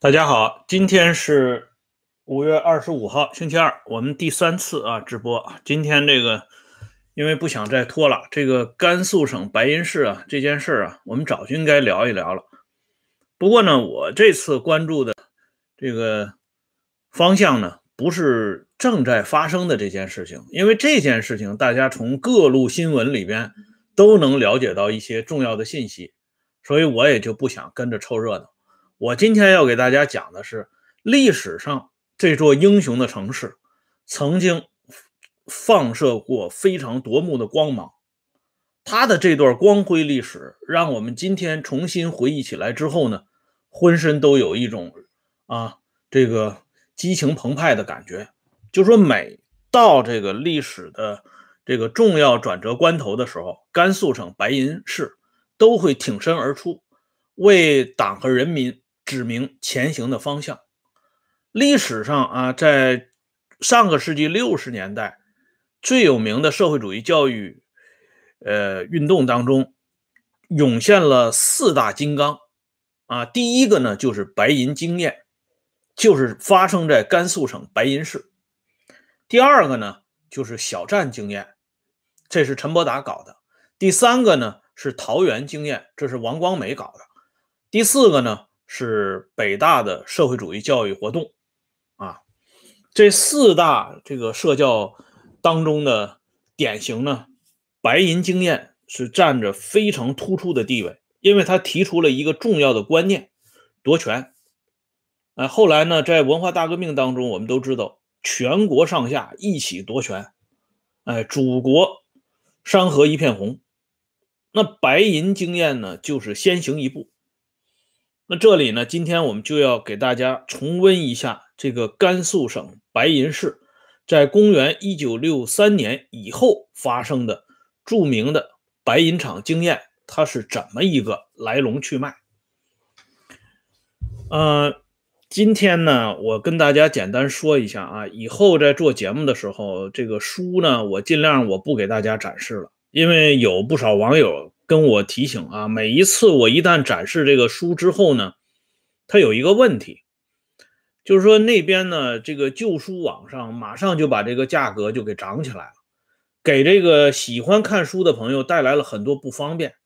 大家好，今天是五月二十五号，星期二，我们第三次啊直播。今天这个因为不想再拖了，这个甘肃省白银市啊这件事啊，我们早就应该聊一聊了。不过呢，我这次关注的这个方向呢，不是正在发生的这件事情，因为这件事情大家从各路新闻里边都能了解到一些重要的信息，所以我也就不想跟着凑热闹。我今天要给大家讲的是历史上这座英雄的城市曾经放射过非常夺目的光芒，他的这段光辉历史，让我们今天重新回忆起来之后呢，浑身都有一种啊这个激情澎湃的感觉。就说每到这个历史的这个重要转折关头的时候，甘肃省白银市都会挺身而出，为党和人民。指明前行的方向。历史上啊，在上个世纪六十年代最有名的社会主义教育呃运动当中，涌现了四大金刚啊。第一个呢，就是白银经验，就是发生在甘肃省白银市。第二个呢，就是小站经验，这是陈伯达搞的。第三个呢，是桃园经验，这是王光美搞的。第四个呢？是北大的社会主义教育活动，啊，这四大这个社教当中的典型呢，白银经验是占着非常突出的地位，因为他提出了一个重要的观念：夺权。哎，后来呢，在文化大革命当中，我们都知道全国上下一起夺权，哎，祖国山河一片红。那白银经验呢，就是先行一步。那这里呢，今天我们就要给大家重温一下这个甘肃省白银市在公元一九六三年以后发生的著名的白银厂经验，它是怎么一个来龙去脉？呃，今天呢，我跟大家简单说一下啊，以后在做节目的时候，这个书呢，我尽量我不给大家展示了，因为有不少网友。跟我提醒啊，每一次我一旦展示这个书之后呢，它有一个问题，就是说那边呢这个旧书网上马上就把这个价格就给涨起来了，给这个喜欢看书的朋友带来了很多不方便。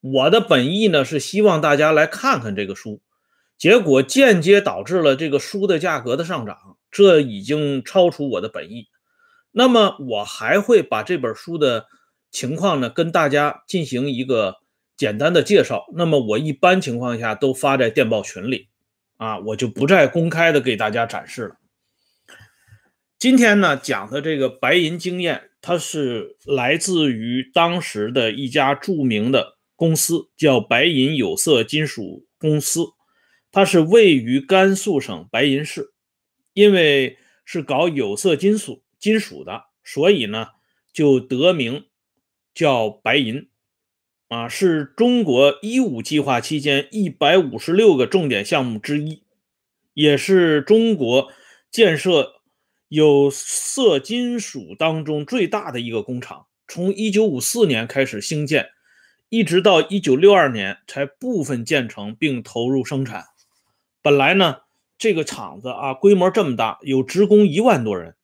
我的本意呢是希望大家来看看这个书，结果间接导致了这个书的价格的上涨，这已经超出我的本意。那么我还会把这本书的。情况呢，跟大家进行一个简单的介绍。那么我一般情况下都发在电报群里，啊，我就不再公开的给大家展示了。今天呢讲的这个白银经验，它是来自于当时的一家著名的公司，叫白银有色金属公司，它是位于甘肃省白银市。因为是搞有色金属金属的，所以呢就得名。叫白银，啊，是中国“一五”计划期间一百五十六个重点项目之一，也是中国建设有色金属当中最大的一个工厂。从一九五四年开始兴建，一直到一九六二年才部分建成并投入生产。本来呢，这个厂子啊，规模这么大，有职工一万多人，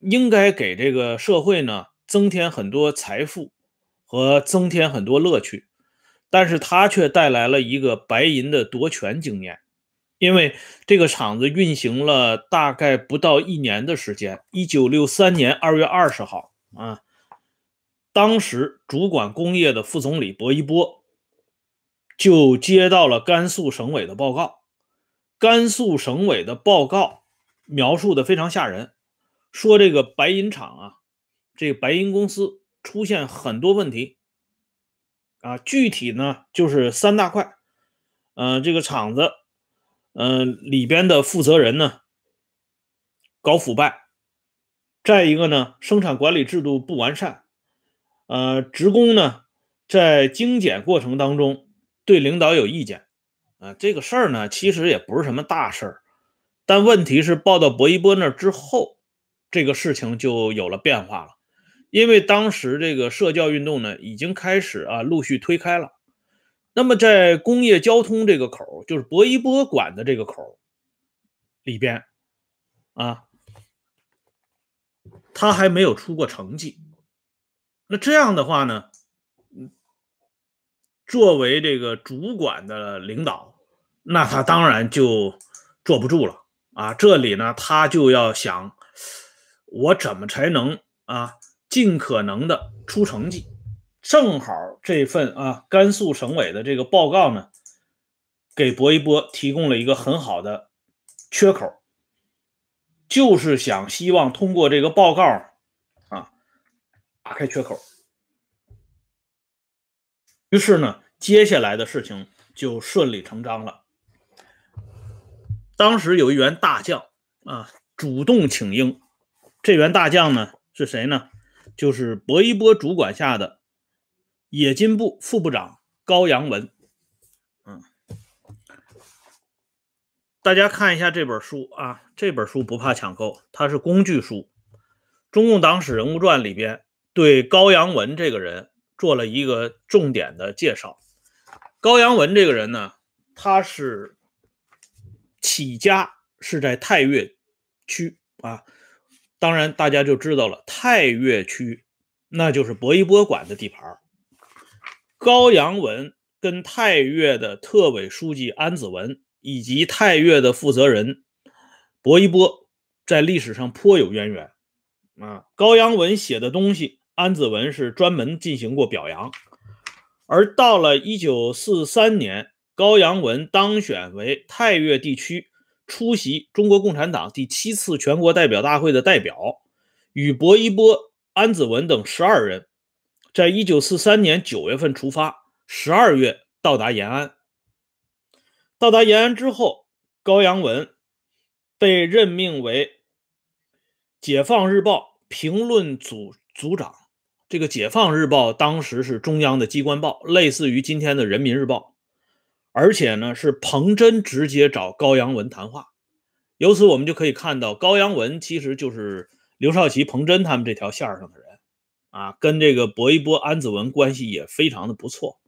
应该给这个社会呢。增添很多财富和增添很多乐趣，但是他却带来了一个白银的夺权经验，因为这个厂子运行了大概不到一年的时间，一九六三年二月二十号啊，当时主管工业的副总理薄一波就接到了甘肃省委的报告，甘肃省委的报告描述的非常吓人，说这个白银厂啊。这个白银公司出现很多问题。啊，具体呢就是三大块，嗯，这个厂子，嗯，里边的负责人呢搞腐败，再一个呢生产管理制度不完善，呃，职工呢在精简过程当中对领导有意见，啊，这个事儿呢其实也不是什么大事儿，但问题是报到薄一波那之后，这个事情就有了变化了。因为当时这个社教运动呢，已经开始啊陆续推开了，那么在工业交通这个口，就是薄一波管的这个口里边，啊，他还没有出过成绩。那这样的话呢，作为这个主管的领导，那他当然就坐不住了啊。这里呢，他就要想，我怎么才能啊，尽可能的出成绩。正好这份啊，甘肃省委的这个报告呢，给薄一波提供了一个很好的缺口，就是想希望通过这个报告啊，打开缺口。于是呢，接下来的事情就顺理成章了。当时有一员大将啊，主动请缨，这员大将呢是谁呢？就是薄一波主管下的。冶金部副部长高阳文，嗯，大家看一下这本书啊，这本书不怕抢购，它是工具书，《中共党史人物传》里边对高阳文这个人做了一个重点的介绍。高阳文这个人呢，他是起家是在太岳区啊，当然大家就知道了，太岳区那就是薄一波管的地盘。高阳文跟太岳的特委书记安子文以及太岳的负责人薄一波在历史上颇有渊源啊。高阳文写的东西，安子文是专门进行过表扬。而到了一九四三年，高阳文当选为太岳地区出席中国共产党第七次全国代表大会的代表，与薄一波、安子文等十二人。在一九四三年九月份出发，十二月到达延安。到达延安之后，高阳文被任命为《解放日报》评论组组长。这个《解放日报》当时是中央的机关报，类似于今天的《人民日报》，而且呢是彭真直接找高阳文谈话。由此我们就可以看到，高阳文其实就是刘少奇、彭真他们这条线上的人。啊，跟这个薄一波、安子文关系也非常的不错。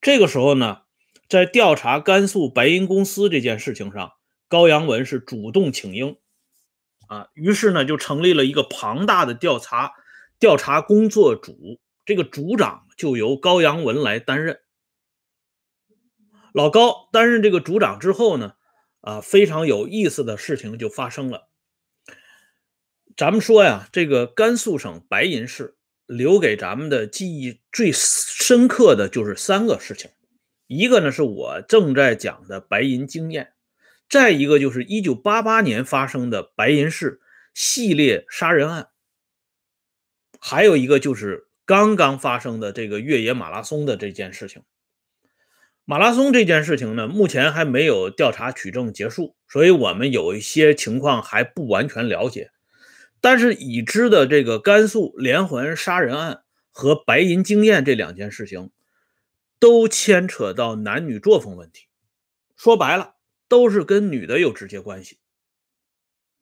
这个时候呢，在调查甘肃白银公司这件事情上，高阳文是主动请缨，啊，于是呢就成立了一个庞大的调查调查工作组，这个组长就由高阳文来担任。老高担任这个组长之后呢，啊，非常有意思的事情就发生了。咱们说呀，这个甘肃省白银市。留给咱们的记忆最深刻的就是三个事情，一个呢是我正在讲的白银经验，再一个就是一九八八年发生的白银市系列杀人案，还有一个就是刚刚发生的这个越野马拉松的这件事情。马拉松这件事情呢，目前还没有调查取证结束，所以我们有一些情况还不完全了解。但是已知的这个甘肃连环杀人案和白银经验这两件事情，都牵扯到男女作风问题。说白了，都是跟女的有直接关系。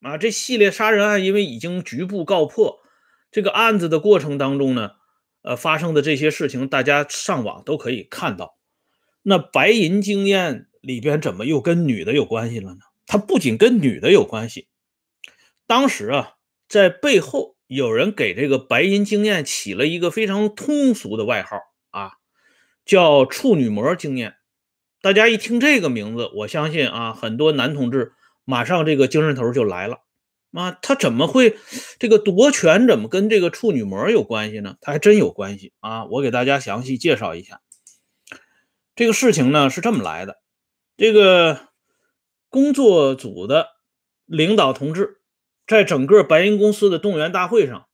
啊，这系列杀人案因为已经局部告破，这个案子的过程当中呢，呃，发生的这些事情，大家上网都可以看到。那白银经验里边怎么又跟女的有关系了呢？它不仅跟女的有关系，当时啊。在背后有人给这个白银经验起了一个非常通俗的外号啊，叫“处女膜经验”。大家一听这个名字，我相信啊，很多男同志马上这个精神头就来了啊。他怎么会这个夺权？怎么跟这个处女膜有关系呢？他还真有关系啊！我给大家详细介绍一下这个事情呢，是这么来的。这个工作组的领导同志。在整个白银公司的动员大会上，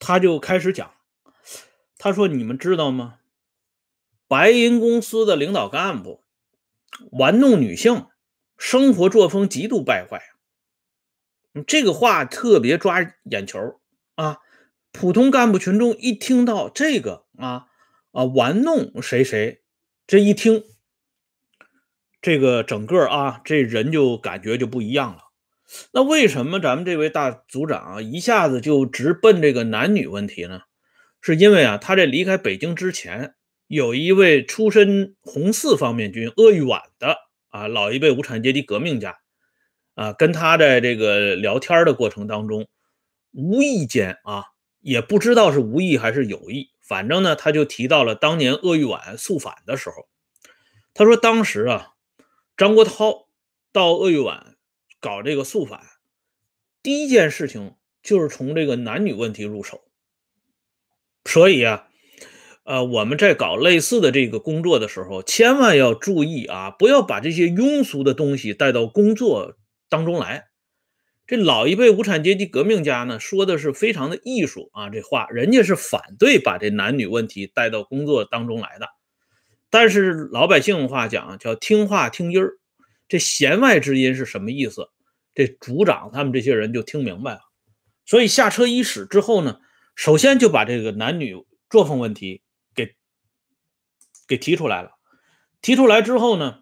他就开始讲，他说：“你们知道吗？白银公司的领导干部玩弄女性，生活作风极度败坏。”这个话特别抓眼球啊！普通干部群众一听到这个啊啊玩弄谁谁，这一听，这个整个啊这人就感觉就不一样了。那为什么咱们这位大组长啊一下子就直奔这个男女问题呢？是因为啊他这离开北京之前有一位出身红四方面军鄂豫皖的啊老一辈无产阶级革命家啊，跟他在这个聊天的过程当中，无意间啊，也不知道是无意还是有意，反正呢，他就提到了当年鄂豫皖肃反的时候，他说当时啊，张国焘到鄂豫皖搞这个肃反，第一件事情就是从这个男女问题入手，所以啊。呃，我们在搞类似的这个工作的时候，千万要注意啊，不要把这些庸俗的东西带到工作当中来。这老一辈无产阶级革命家呢，说的是非常的艺术啊，这话人家是反对把这男女问题带到工作当中来的。但是老百姓话讲叫听话听音儿，这弦外之音是什么意思？这组长他们这些人就听明白了。所以下车伊始之后呢，首先就把这个男女作风问题。给提出来了，提出来之后呢，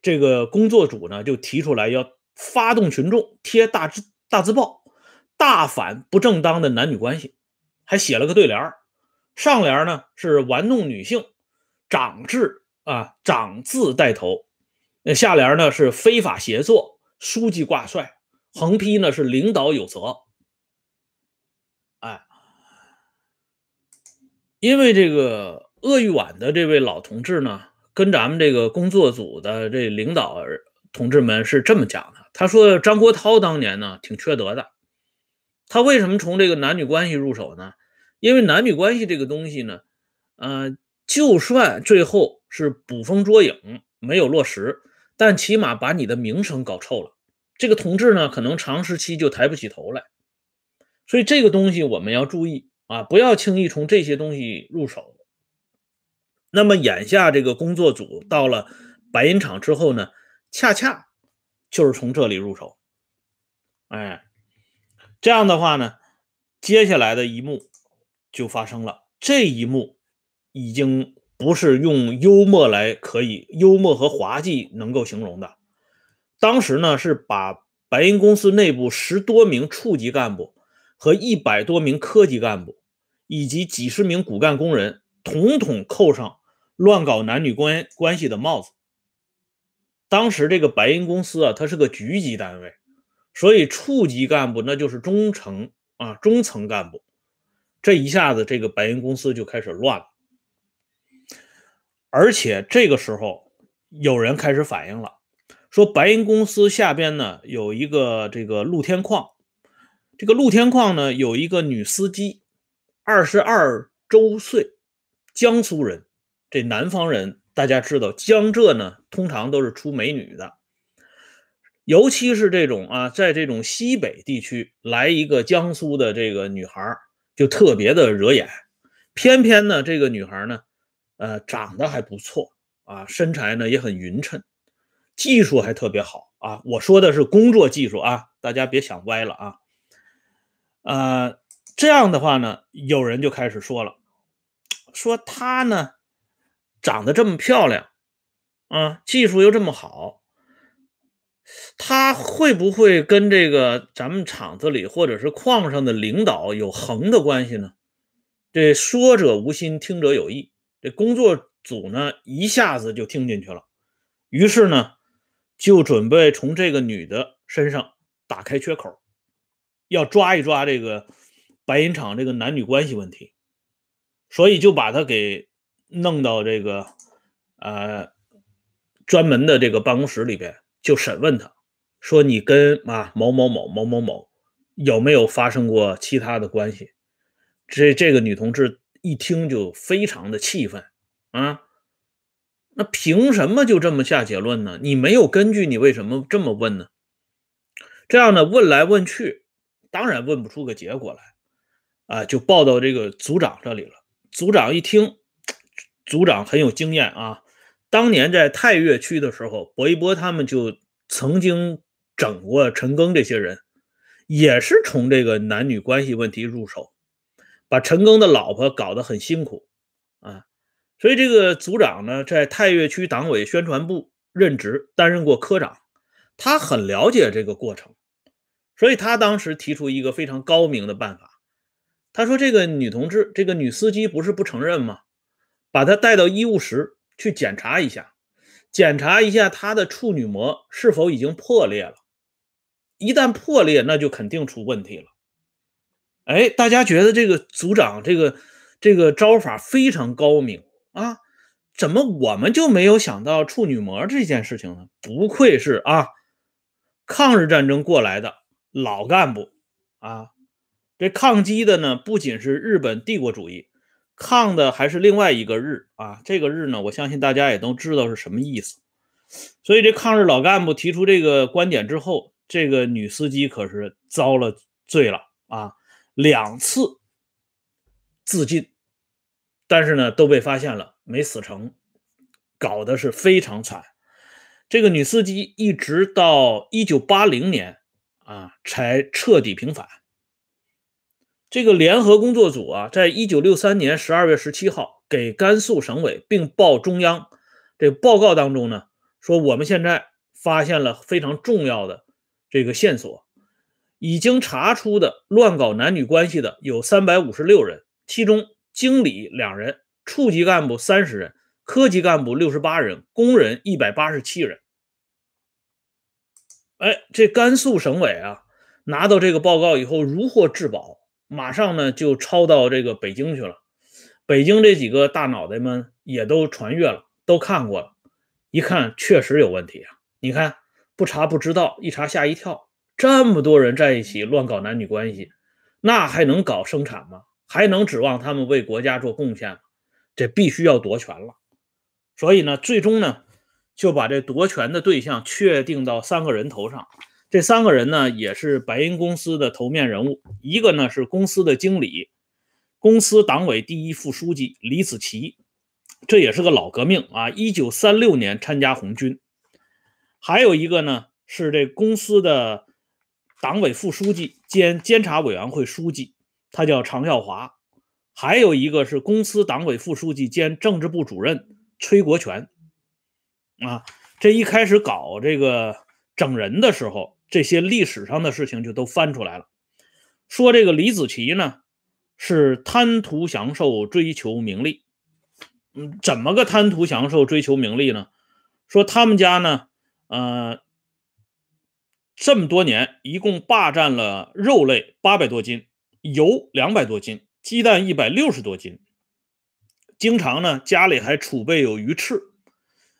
这个工作组呢就提出来要发动群众贴大字大字报，大反不正当的男女关系，还写了个对联上联呢是玩弄女性，长字啊长字带头，那下联呢是非法协作，书记挂帅，横批呢是领导有责。哎，因为这个。鄂豫皖的这位老同志呢，跟咱们这个工作组的这领导同志们是这么讲的。他说张国焘当年呢挺缺德的，他为什么从这个男女关系入手呢？因为男女关系这个东西呢，呃，就算最后是捕风捉影没有落实，但起码把你的名声搞臭了，这个同志呢可能长时期就抬不起头来。所以这个东西我们要注意啊，不要轻易从这些东西入手。那么眼下这个工作组到了白银厂之后呢，恰恰就是从这里入手，哎，这样的话呢，接下来的一幕就发生了。这一幕已经不是用幽默来可以幽默和滑稽能够形容的。当时呢，是把白银公司内部十多名处级干部和一百多名科级干部以及几十名骨干工人统统扣上。乱搞男女关关系的帽子。当时这个白银公司啊，它是个局级单位，所以处级干部那就是中层啊，中层干部。这一下子，这个白银公司就开始乱了。而且这个时候，有人开始反映了，说白银公司下边呢有一个这个露天矿，这个露天矿呢有一个女司机，二十二周岁，江苏人。这南方人，大家知道，江浙呢通常都是出美女的，尤其是这种啊，在这种西北地区来一个江苏的这个女孩，就特别的惹眼。偏偏呢，这个女孩呢，呃，长得还不错啊，身材呢也很匀称，技术还特别好啊。我说的是工作技术啊，大家别想歪了啊。呃，这样的话呢，有人就开始说了，说她呢。长得这么漂亮，啊，技术又这么好，他会不会跟这个咱们厂子里或者是矿上的领导有横的关系呢？这说者无心，听者有意。这工作组呢一下子就听进去了，于是呢就准备从这个女的身上打开缺口，要抓一抓这个白银厂这个男女关系问题，所以就把他给。弄到这个呃专门的这个办公室里边，就审问他，说你跟啊某某某某某某有没有发生过其他的关系？这这个女同志一听就非常的气愤啊，那凭什么就这么下结论呢？你没有根据，你为什么这么问呢？这样呢问来问去，当然问不出个结果来啊，就报到这个组长这里了。组长一听。组长很有经验啊，当年在太岳区的时候，薄一波他们就曾经整过陈庚这些人，也是从这个男女关系问题入手，把陈庚的老婆搞得很辛苦啊。所以这个组长呢，在太岳区党委宣传部任职，担任过科长，他很了解这个过程，所以他当时提出一个非常高明的办法，他说：“这个女同志，这个女司机不是不承认吗？”把他带到医务室去检查一下，检查一下他的处女膜是否已经破裂了。一旦破裂，那就肯定出问题了。哎，大家觉得这个组长这个这个招法非常高明啊？怎么我们就没有想到处女膜这件事情呢？不愧是啊，抗日战争过来的老干部啊！这抗击的呢，不仅是日本帝国主义，抗的还是另外一个日啊。这个日呢，我相信大家也都知道是什么意思。所以这抗日老干部提出这个观点之后，这个女司机可是遭了罪了啊！两次自尽，但是呢，都被发现了。没死成，搞得是非常惨。这个女司机一直到一九八零年啊，才彻底平反。这个联合工作组啊，在一九六三年十二月十七号给甘肃省委并报中央这报告当中呢，说我们现在发现了非常重要的这个线索，已经查出的乱搞男女关系的有三百五十六人，其中经理两人。处级干部三十人，科级干部六十八人，工人一百八十七人。哎，这甘肃省委啊，拿到这个报告以后如获至宝，马上呢就抄到这个北京去了。北京这几个大脑袋们也都传阅了，都看过了，一看确实有问题啊！你看不查不知道，一查吓一跳，这么多人在一起乱搞男女关系，那还能搞生产吗？还能指望他们为国家做贡献吗？这必须要夺权了，所以呢，最终呢，就把这夺权的对象确定到三个人头上。这三个人呢，也是白银公司的头面人物。一个呢是公司的经理，公司党委第一副书记李子奇，这也是个老革命啊，一九三六年参加红军。还有一个呢是这公司的党委副书记兼监察委员会书记，他叫常耀华。还有一个是公司党委副书记兼政治部主任崔国权，啊，这一开始搞这个整人的时候，这些历史上的事情就都翻出来了。说这个李子柒呢，是贪图享受、追求名利。嗯，怎么个贪图享受、追求名利呢？说他们家呢，呃，这么多年一共霸占了肉类八百多斤，油两百多斤。鸡蛋一百六十多斤，经常呢家里还储备有鱼翅，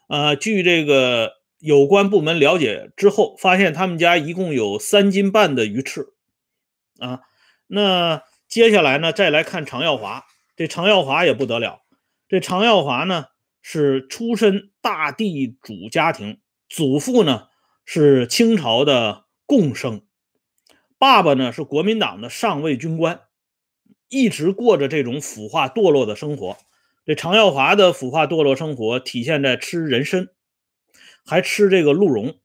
啊，据这个有关部门了解之后，发现他们家一共有三斤半的鱼翅，啊，那接下来呢再来看常耀华，这常耀华也不得了，这常耀华呢是出身大地主家庭，祖父呢是清朝的贡生，爸爸呢是国民党的上尉军官。一直过着这种腐化堕落的生活。这常耀华的腐化堕落生活体现在吃人参，还吃这个鹿茸，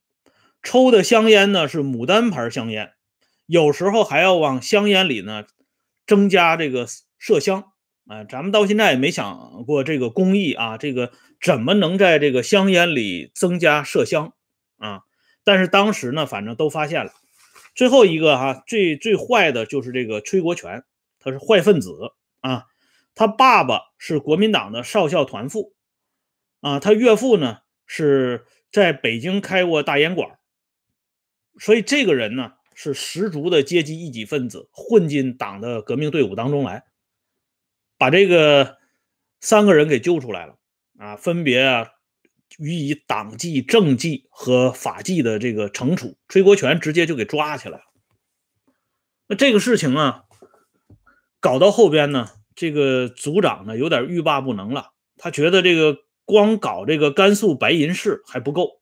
抽的香烟呢是牡丹牌香烟，有时候还要往香烟里呢增加这个麝香。啊，咱们到现在也没想过这个工艺啊，这个怎么能在这个香烟里增加麝香啊？但是当时呢，反正都发现了。最后一个哈，最最坏的就是这个崔国权。他是坏分子啊！他爸爸是国民党的少校团副啊，他岳父呢是在北京开过大烟馆，所以这个人呢是十足的阶级异己分子，混进党的革命队伍当中来，把这个三个人给揪出来了啊，分别啊予以党纪、政纪和法纪的这个惩处。崔国权直接就给抓起来了。那这个事情啊。搞到后边呢，这个组长呢有点欲罢不能了。他觉得这个光搞这个甘肃白银市还不够，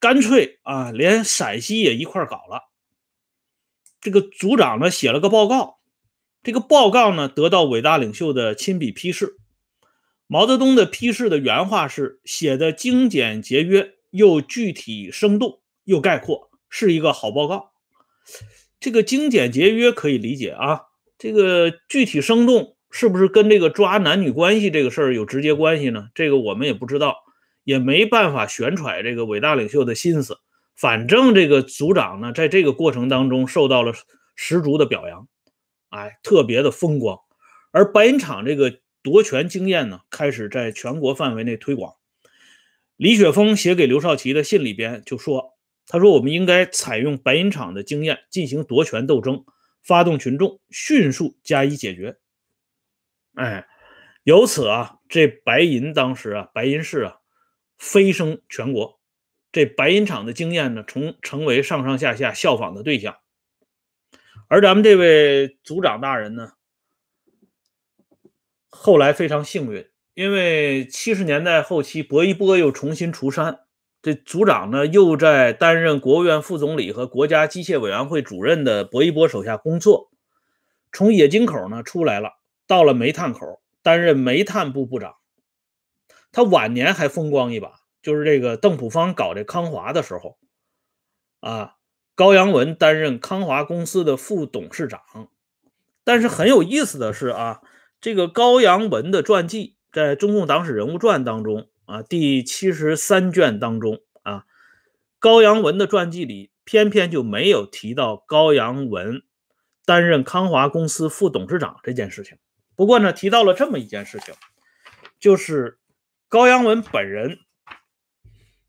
干脆啊连陕西也一块搞了。这个组长呢写了个报告，这个报告呢得到伟大领袖的亲笔批示。毛泽东的批示的原话是写的精简节约，又具体生动，又概括，是一个好报告。这个精简节约可以理解啊。这个具体生动是不是跟这个抓男女关系这个事儿有直接关系呢？这个我们也不知道，也没办法旋揣这个伟大领袖的心思。反正这个组长呢，在这个过程当中受到了十足的表扬，哎，特别的风光。而白银厂这个夺权经验呢，开始在全国范围内推广。李雪峰写给刘少奇的信里边就说：“他说我们应该采用白银厂的经验进行夺权斗争，发动群众，迅速加以解决。”哎，由此啊，这白银当时啊，白银市啊，飞升全国。这白银厂的经验呢，成成为上上下下效仿的对象。而咱们这位组长大人呢？后来非常幸运，因为七十年代后期，薄一波又重新出山，这组长呢又在担任国务院副总理和国家机械委员会主任的薄一波手下工作，从冶金口呢出来了，到了煤炭口担任煤炭部部长。他晚年还风光一把，就是这个邓朴方搞这康华的时候，啊，高阳文担任康华公司的副董事长。但是很有意思的是啊。这个高阳文的传记在《中共党史人物传》当中啊，第七十三卷当中啊，高阳文的传记里偏偏就没有提到高阳文担任康华公司副董事长这件事情。不过呢，提到了这么一件事情，就是高阳文本人，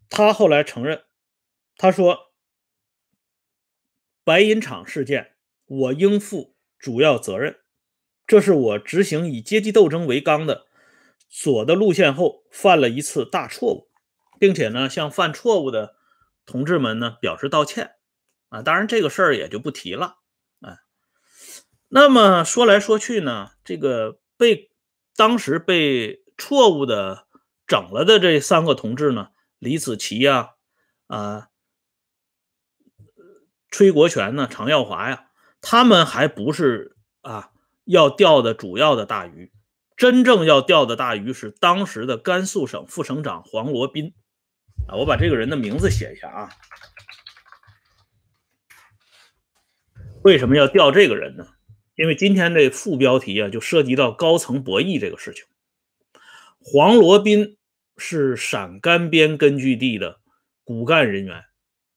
他后来承认，他说：“白银厂事件，我应负主要责任。”这是我执行以阶级斗争为纲的左的路线后犯了一次大错误，并且呢向犯错误的同志们呢表示道歉啊。当然这个事儿也就不提了。那么说来说去呢，这个被当时被错误的整了的这三个同志呢，李子奇呀、啊崔国权呢、常耀华呀，他们还不是啊。要钓的主要的大鱼，真正要钓的大鱼是当时的甘肃省副省长黄罗宾啊，我把这个人的名字写一下啊。为什么要钓这个人呢？因为今天这副标题啊，就涉及到高层博弈这个事情。黄罗宾是陕甘边根据地的骨干人员，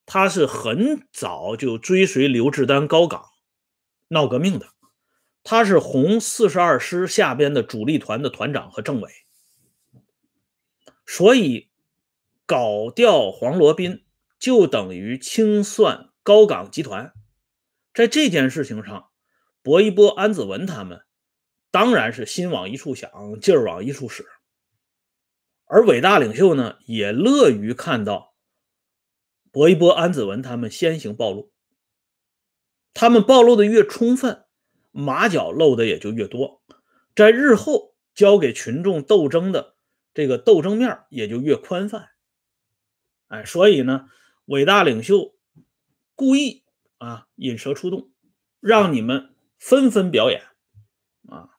他是很早就追随刘志丹高岗闹革命的。他是红四十二师下边的主力团的团长和政委，所以搞掉黄罗宾就等于清算高岗集团。在这件事情上，薄一波、安子文他们当然是心往一处想，劲儿往一处使。而伟大领袖呢，也乐于看到薄一波、安子文他们先行暴露，他们暴露的越充分。马脚露的也就越多，在日后交给群众斗争的这个斗争面也就越宽泛。哎，所以呢，伟大领袖故意啊引蛇出洞，让你们纷纷表演啊。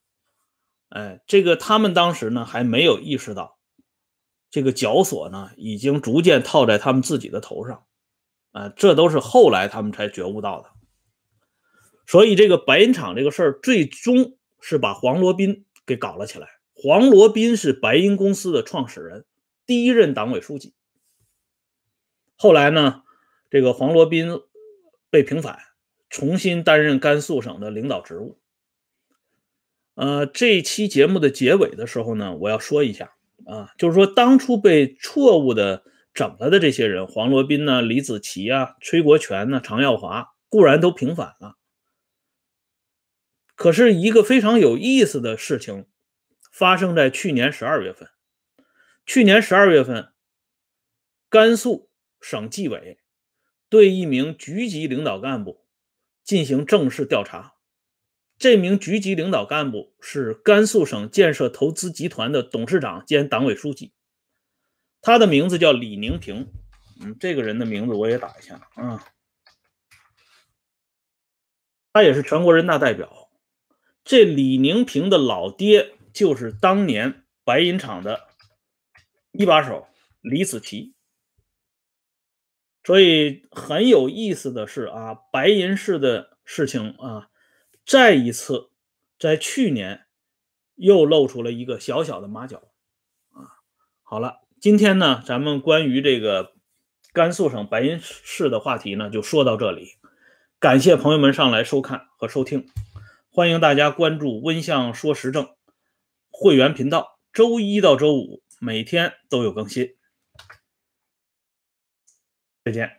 哎，这个他们当时呢还没有意识到，这个绞索呢已经逐渐套在他们自己的头上。啊，这都是后来他们才觉悟到的。所以这个白银厂这个事儿，最终是把黄罗宾给搞了起来。黄罗宾是白银公司的创始人，第一任党委书记。后来呢，这个黄罗宾被平反，重新担任甘肃省的领导职务。呃，这期节目的结尾的时候呢，我要说一下啊，就是说当初被错误的整了的这些人，黄罗宾呢、李子奇啊、崔国权呢、常耀华，固然都平反了。可是，一个非常有意思的事情发生在去年十二月份。去年十二月份，甘肃省纪委对一名局级领导干部进行正式调查。这名局级领导干部是甘肃省建设投资集团的董事长兼党委书记，他的名字叫李宁平。嗯，这个人的名字我也打一下啊，他也是全国人大代表。这李宁平的老爹就是当年白银厂的一把手李子奇，所以很有意思的是啊，白银市的事情啊，再一次在去年又露出了一个小小的马脚啊。好了，今天呢，咱们关于这个甘肃省白银市的话题呢，就说到这里，感谢朋友们上来收看和收听。欢迎大家关注“温相说时政”，会员频道，周一到周五每天都有更新。再见。